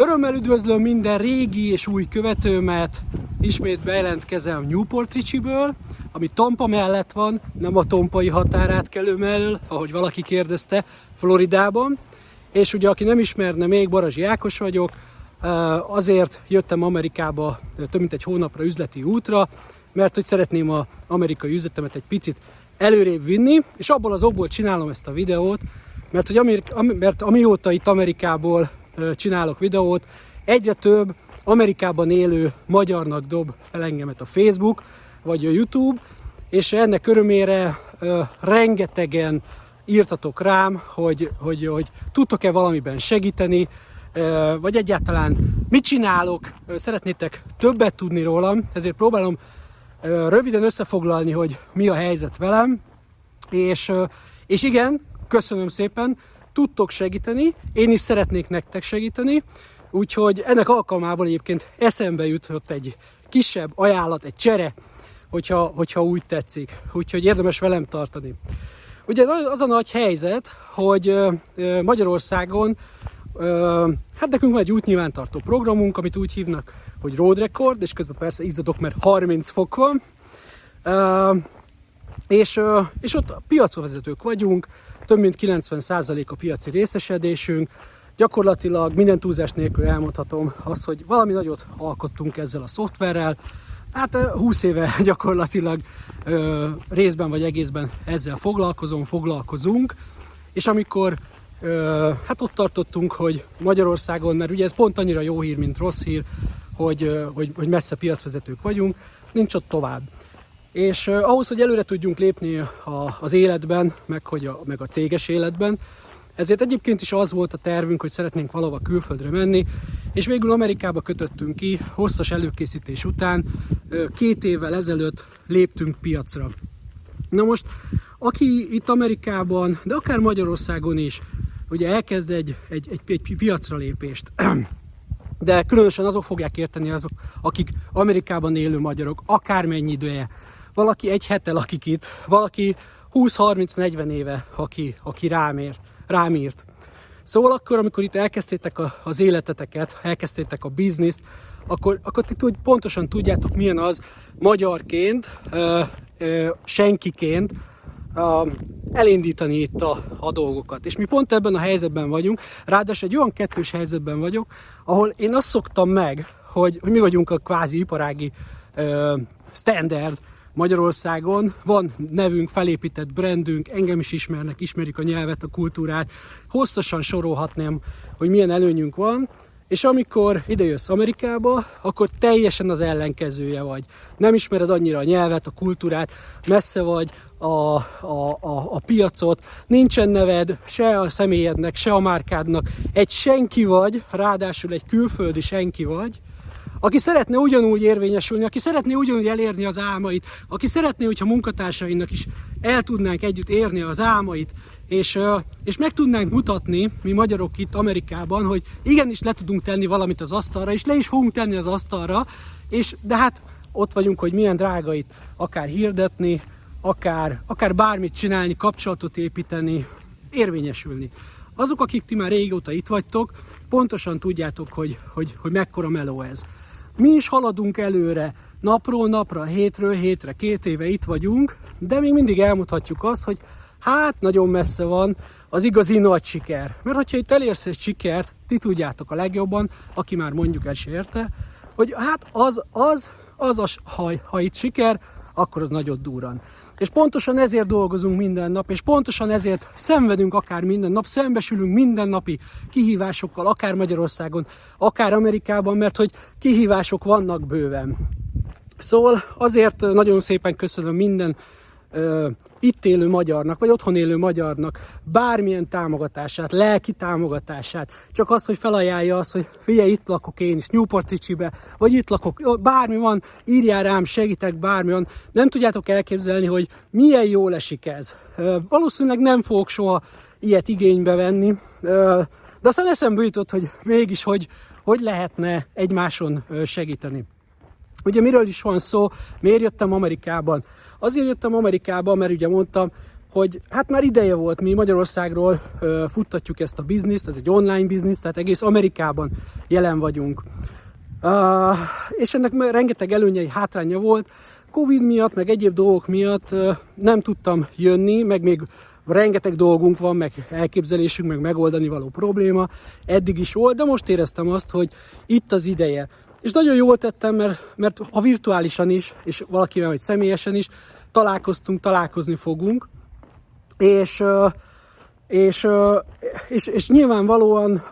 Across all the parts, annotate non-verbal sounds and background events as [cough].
Örömmel üdvözlöm minden régi és új követőmet. Ismét bejelentkezem Newport Ricsiből, ami Tampa mellett van, nem a tompai határátkelő mellől, ahogy valaki kérdezte, Floridában. És ugye, aki nem ismerne még, Barazsi Ákos vagyok, azért jöttem Amerikába több mint egy hónapra üzleti útra, mert hogy szeretném az amerikai üzletemet egy picit előrébb vinni, és abból az okból csinálom ezt a videót, mert, hogy Amerika, mert amióta itt Amerikából csinálok videót, egyre több Amerikában élő magyarnak dob fel engemet a Facebook, vagy a YouTube, és ennek örömére rengetegen írtatok rám, hogy, hogy, hogy tudtok-e valamiben segíteni, vagy egyáltalán mit csinálok, szeretnétek többet tudni rólam, ezért próbálom röviden összefoglalni, hogy mi a helyzet velem, és, és igen, köszönöm szépen, tudtok segíteni, én is szeretnék nektek segíteni, úgyhogy ennek alkalmából egyébként eszembe jutott egy kisebb ajánlat, egy csere, hogyha, hogyha úgy tetszik, úgyhogy érdemes velem tartani. Ugye az a nagy helyzet, hogy Magyarországon hát nekünk van egy útnyilvántartó programunk, amit úgy hívnak, hogy Road Record, és közben persze izzadok, mert 30 fok van. És, és ott piacvezetők vagyunk, több mint 90% a piaci részesedésünk, gyakorlatilag minden túlzás nélkül elmondhatom azt, hogy valami nagyot alkottunk ezzel a szoftverrel, Hát 20 éve [laughs] gyakorlatilag ö, részben vagy egészben ezzel foglalkozom, foglalkozunk, és amikor ö, hát ott tartottunk, hogy Magyarországon, mert ugye ez pont annyira jó hír, mint rossz hír, hogy, ö, hogy, hogy messze piacvezetők vagyunk, nincs ott tovább. És ahhoz, hogy előre tudjunk lépni a, az életben, meg, hogy a, meg a céges életben, ezért egyébként is az volt a tervünk, hogy szeretnénk valahova külföldre menni, és végül Amerikába kötöttünk ki, hosszas előkészítés után, két évvel ezelőtt léptünk piacra. Na most, aki itt Amerikában, de akár Magyarországon is, ugye elkezd egy, egy, egy, egy piacra lépést, [clears throat] de különösen azok fogják érteni azok, akik Amerikában élő magyarok, akármennyi idője, valaki egy hete lakik itt, valaki 20-30-40 éve, aki, aki rám, ért, rám írt. Szóval akkor, amikor itt elkezdtétek a, az életeteket, elkezdtétek a bizniszt, akkor, akkor ti tud, pontosan tudjátok, milyen az magyarként, ö, ö, senkiként ö, elindítani itt a, a dolgokat. És mi pont ebben a helyzetben vagyunk, ráadásul egy olyan kettős helyzetben vagyok, ahol én azt szoktam meg, hogy, hogy mi vagyunk a kvázi iparági ö, standard Magyarországon. Van nevünk, felépített brandünk, engem is ismernek, ismerik a nyelvet, a kultúrát. Hosszasan sorolhatnám, hogy milyen előnyünk van, és amikor idejössz Amerikába, akkor teljesen az ellenkezője vagy. Nem ismered annyira a nyelvet, a kultúrát, messze vagy a, a, a, a piacot, nincsen neved se a személyednek, se a márkádnak. Egy senki vagy, ráadásul egy külföldi senki vagy, aki szeretne ugyanúgy érvényesülni, aki szeretné ugyanúgy elérni az álmait, aki szeretné, hogyha munkatársainak is el tudnánk együtt érni az álmait, és, és meg tudnánk mutatni, mi magyarok itt Amerikában, hogy igenis le tudunk tenni valamit az asztalra, és le is fogunk tenni az asztalra, és de hát ott vagyunk, hogy milyen drágait akár hirdetni, akár, akár bármit csinálni, kapcsolatot építeni, érvényesülni. Azok, akik ti már régóta itt vagytok, pontosan tudjátok, hogy, hogy, hogy mekkora meló ez. Mi is haladunk előre, napról napra, hétről hétre, két éve itt vagyunk, de még mindig elmutatjuk azt, hogy hát nagyon messze van az igazi nagy siker. Mert hogyha itt elérsz egy sikert, ti tudjátok a legjobban, aki már mondjuk el érte, hogy hát az, az, az, az ha, ha itt siker, akkor az nagyon durran. És pontosan ezért dolgozunk minden nap, és pontosan ezért szenvedünk akár minden nap, szembesülünk mindennapi kihívásokkal, akár Magyarországon, akár Amerikában, mert hogy kihívások vannak bőven. Szóval azért nagyon szépen köszönöm minden itt élő magyarnak, vagy otthon élő magyarnak bármilyen támogatását, lelki támogatását, csak az, hogy felajánlja azt, hogy figyelj, itt lakok én is, Newport Ricsibe, vagy itt lakok, bármi van, írjál rám, segítek, bármi van. Nem tudjátok elképzelni, hogy milyen jól esik ez. Valószínűleg nem fogok soha ilyet igénybe venni, de aztán eszembe jutott, hogy mégis, hogy, hogy lehetne egymáson segíteni. Ugye miről is van szó, miért jöttem Amerikában? Azért jöttem Amerikába, mert ugye mondtam, hogy hát már ideje volt, mi Magyarországról ö, futtatjuk ezt a bizniszt, ez egy online biznisz, tehát egész Amerikában jelen vagyunk. Uh, és ennek rengeteg előnyei, hátránya volt. Covid miatt, meg egyéb dolgok miatt uh, nem tudtam jönni, meg még rengeteg dolgunk van, meg elképzelésünk, meg megoldani való probléma. Eddig is volt, de most éreztem azt, hogy itt az ideje. És nagyon jól tettem, mert, mert ha virtuálisan is, és valakivel vagy személyesen is találkoztunk, találkozni fogunk. És és, és, és nyilvánvalóan,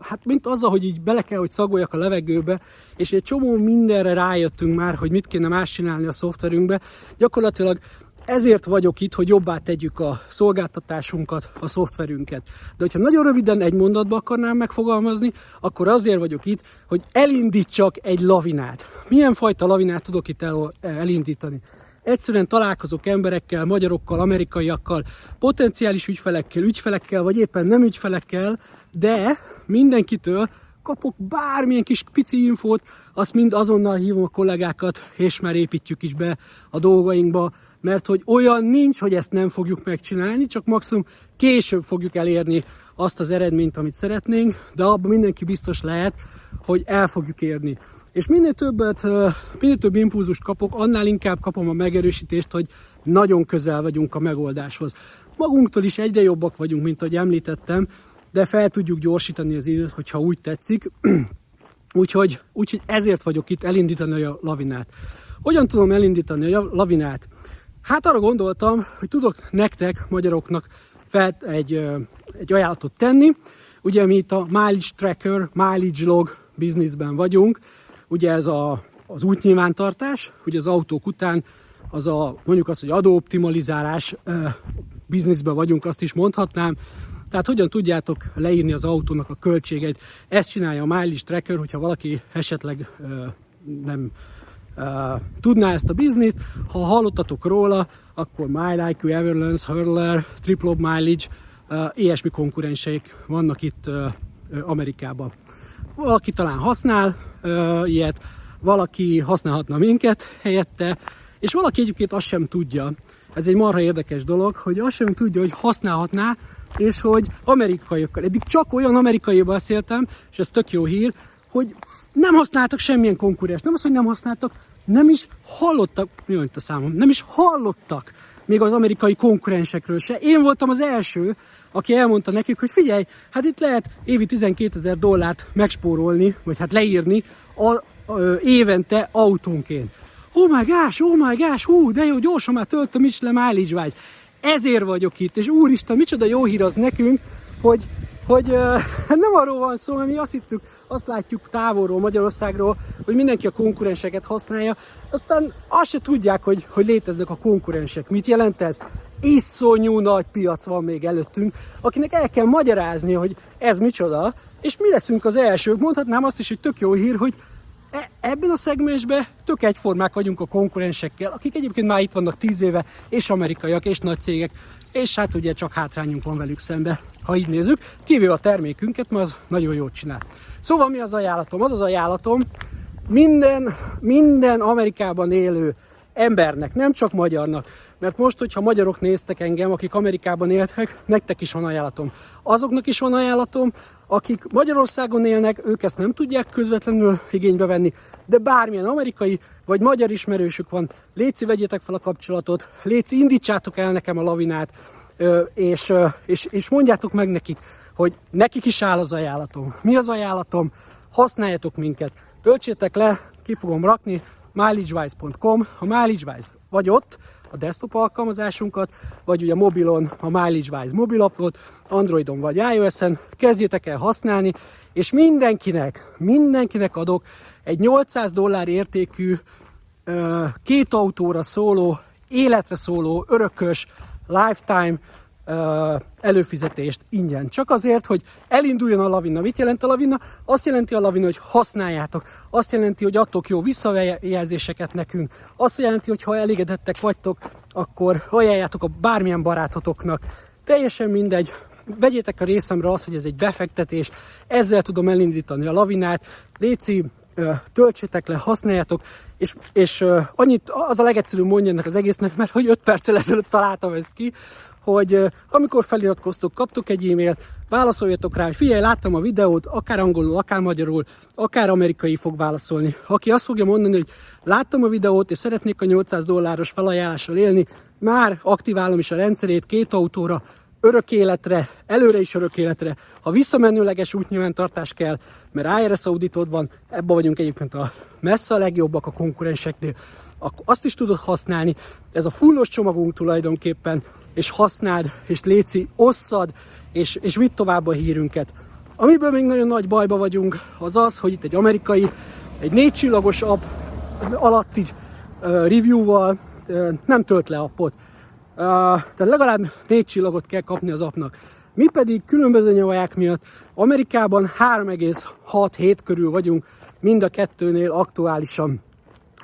hát mint azzal, hogy így bele kell, hogy szagoljak a levegőbe, és egy csomó mindenre rájöttünk már, hogy mit kéne más csinálni a szoftverünkbe, gyakorlatilag ezért vagyok itt, hogy jobbá tegyük a szolgáltatásunkat, a szoftverünket. De hogyha nagyon röviden egy mondatba akarnám megfogalmazni, akkor azért vagyok itt, hogy elindítsak egy lavinát. Milyen fajta lavinát tudok itt el, elindítani? Egyszerűen találkozok emberekkel, magyarokkal, amerikaiakkal, potenciális ügyfelekkel, ügyfelekkel, vagy éppen nem ügyfelekkel, de mindenkitől kapok bármilyen kis pici infót, azt mind azonnal hívom a kollégákat, és már építjük is be a dolgainkba, mert hogy olyan nincs, hogy ezt nem fogjuk megcsinálni, csak maximum később fogjuk elérni azt az eredményt, amit szeretnénk, de abban mindenki biztos lehet, hogy el fogjuk érni. És minél többet, minél több impulzust kapok, annál inkább kapom a megerősítést, hogy nagyon közel vagyunk a megoldáshoz. Magunktól is egyre jobbak vagyunk, mint ahogy említettem, de fel tudjuk gyorsítani az időt, hogyha úgy tetszik. [clears throat] úgyhogy, úgyhogy ezért vagyok itt elindítani a lavinát. Hogyan tudom elindítani a lavinát? Hát arra gondoltam, hogy tudok nektek, magyaroknak fel egy, egy ajánlatot tenni. Ugye mi itt a Mileage Tracker, Mileage Log bizniszben vagyunk, Ugye ez a, az útnyilvántartás, ugye az autók után az a, mondjuk azt, hogy adóoptimalizálás bizniszben vagyunk, azt is mondhatnám. Tehát hogyan tudjátok leírni az autónak a költségeit. Ezt csinálja a Mileage Tracker, hogyha valaki esetleg nem tudná ezt a bizniszt. Ha hallottatok róla, akkor MileIQ, Everlance, Hurler, Triple Mileage, ilyesmi konkurenseik vannak itt Amerikában. Valaki talán használ ilyet, valaki használhatna minket helyette, és valaki egyébként azt sem tudja, ez egy marha érdekes dolog, hogy azt sem tudja, hogy használhatná, és hogy amerikaiakkal. Eddig csak olyan amerikai beszéltem, és ez tök jó hír, hogy nem használtak semmilyen konkurens. Nem az, hogy nem használtak, nem is hallottak, mi van itt a számom, nem is hallottak még az amerikai konkurensekről se. Én voltam az első, aki elmondta nekik, hogy figyelj, hát itt lehet évi 12 ezer dollárt megspórolni, vagy hát leírni a, a, évente autónként. Oh my gosh, oh my gosh, hú, de jó, gyorsan már töltöm is le mileage. Ezért vagyok itt, és úristen, micsoda jó hír az nekünk, hogy, hogy [laughs] nem arról van szó, mert mi azt hittük, azt látjuk távolról, Magyarországról, hogy mindenki a konkurenseket használja, aztán azt se tudják, hogy, hogy léteznek a konkurensek. Mit jelent ez? Iszonyú nagy piac van még előttünk, akinek el kell magyarázni, hogy ez micsoda, és mi leszünk az elsők. Mondhatnám azt is, hogy tök jó hír, hogy ebben a szegmensben tök egyformák vagyunk a konkurensekkel, akik egyébként már itt vannak tíz éve, és amerikaiak, és nagy cégek, és hát ugye csak hátrányunk van velük szembe, ha így nézzük, kivéve a termékünket, mert az nagyon jót csinál. Szóval mi az ajánlatom? Az az ajánlatom, minden, minden Amerikában élő embernek, nem csak magyarnak, mert most, hogyha magyarok néztek engem, akik Amerikában éltek, [laughs] nektek is van ajánlatom. Azoknak is van ajánlatom, akik Magyarországon élnek, ők ezt nem tudják közvetlenül igénybe venni, de bármilyen amerikai vagy magyar ismerősük van, léci vegyétek fel a kapcsolatot, léci indítsátok el nekem a lavinát, és, és, és mondjátok meg nekik, hogy nekik is áll az ajánlatom. Mi az ajánlatom? Használjatok minket, töltsétek le, ki fogom rakni, mileagewise.com, a MileageWise vagy ott, a desktop alkalmazásunkat, vagy ugye a mobilon a MileageWise mobilapot, Androidon vagy iOS-en, kezdjétek el használni, és mindenkinek, mindenkinek adok egy 800 dollár értékű, két autóra szóló, életre szóló, örökös, lifetime előfizetést ingyen. Csak azért, hogy elinduljon a lavina. Mit jelent a lavina? Azt jelenti a lavina, hogy használjátok. Azt jelenti, hogy adtok jó visszajelzéseket nekünk. Azt jelenti, hogy ha elégedettek vagytok, akkor ajánljátok a bármilyen barátotoknak. Teljesen mindegy, vegyétek a részemre azt, hogy ez egy befektetés, ezzel tudom elindítani a lavinát. Léci, töltsétek le, használjátok, és, és annyit, az a legegyszerűbb mondja ennek az egésznek, mert hogy 5 perccel ezelőtt találtam ezt ki, hogy amikor feliratkoztok, kaptok egy e-mailt, válaszoljatok rá, hogy figyelj, láttam a videót, akár angolul, akár magyarul, akár amerikai fog válaszolni. Aki azt fogja mondani, hogy láttam a videót, és szeretnék a 800 dolláros felajánlással élni, már aktiválom is a rendszerét két autóra, örök életre, előre is örök életre. Ha visszamenőleges útnyilvántartás kell, mert IRS auditod van, ebben vagyunk egyébként a messze a legjobbak a konkurenseknél, akkor azt is tudod használni. Ez a fullos csomagunk tulajdonképpen, és használd, és léci, osszad, és, és vidd tovább a hírünket. Amiből még nagyon nagy bajba vagyunk, az az, hogy itt egy amerikai, egy négy csillagos app alatti uh, review-val uh, nem tölt le appot. Uh, tehát legalább négy csillagot kell kapni az appnak. Mi pedig különböző nyavaják miatt Amerikában 3,6-7 körül vagyunk, mind a kettőnél aktuálisan.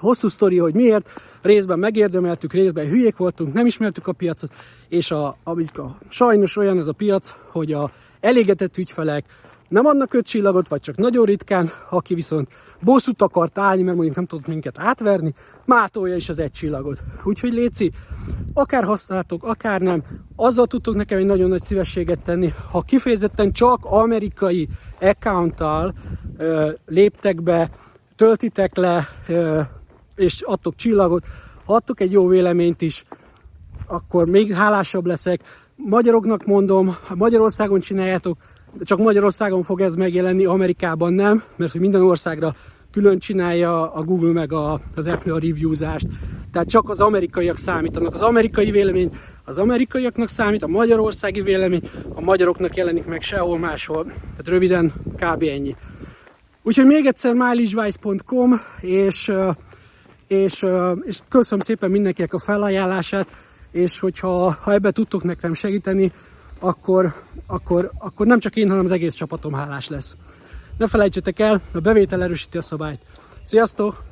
Hosszú sztori, hogy miért, részben megérdemeltük, részben hülyék voltunk, nem ismertük a piacot, és a, a, a, sajnos olyan ez a piac, hogy a elégetett ügyfelek nem adnak öt csillagot, vagy csak nagyon ritkán, aki viszont bosszút akart állni, mert mondjuk nem tudott minket átverni, mátolja is az egy csillagot. Úgyhogy Léci, akár használtok, akár nem, azzal tudtok nekem egy nagyon nagy szívességet tenni, ha kifejezetten csak amerikai accounttal léptek be, töltitek le, és adtok csillagot, ha adtok egy jó véleményt is, akkor még hálásabb leszek. Magyaroknak mondom, Magyarországon csináljátok, csak Magyarországon fog ez megjelenni, Amerikában nem, mert hogy minden országra külön csinálja a Google meg a, az Apple a reviewzást. Tehát csak az amerikaiak számítanak. Az amerikai vélemény az amerikaiaknak számít, a magyarországi vélemény a magyaroknak jelenik meg sehol máshol. Tehát röviden kb. ennyi. Úgyhogy még egyszer mileagevice.com és, és, és köszönöm szépen mindenkinek a felajánlását, és hogyha ha ebbe tudtok nekem segíteni, akkor, akkor, akkor nem csak én, hanem az egész csapatom hálás lesz. Ne felejtsetek el, a bevétel erősíti a szabályt. Sziasztok!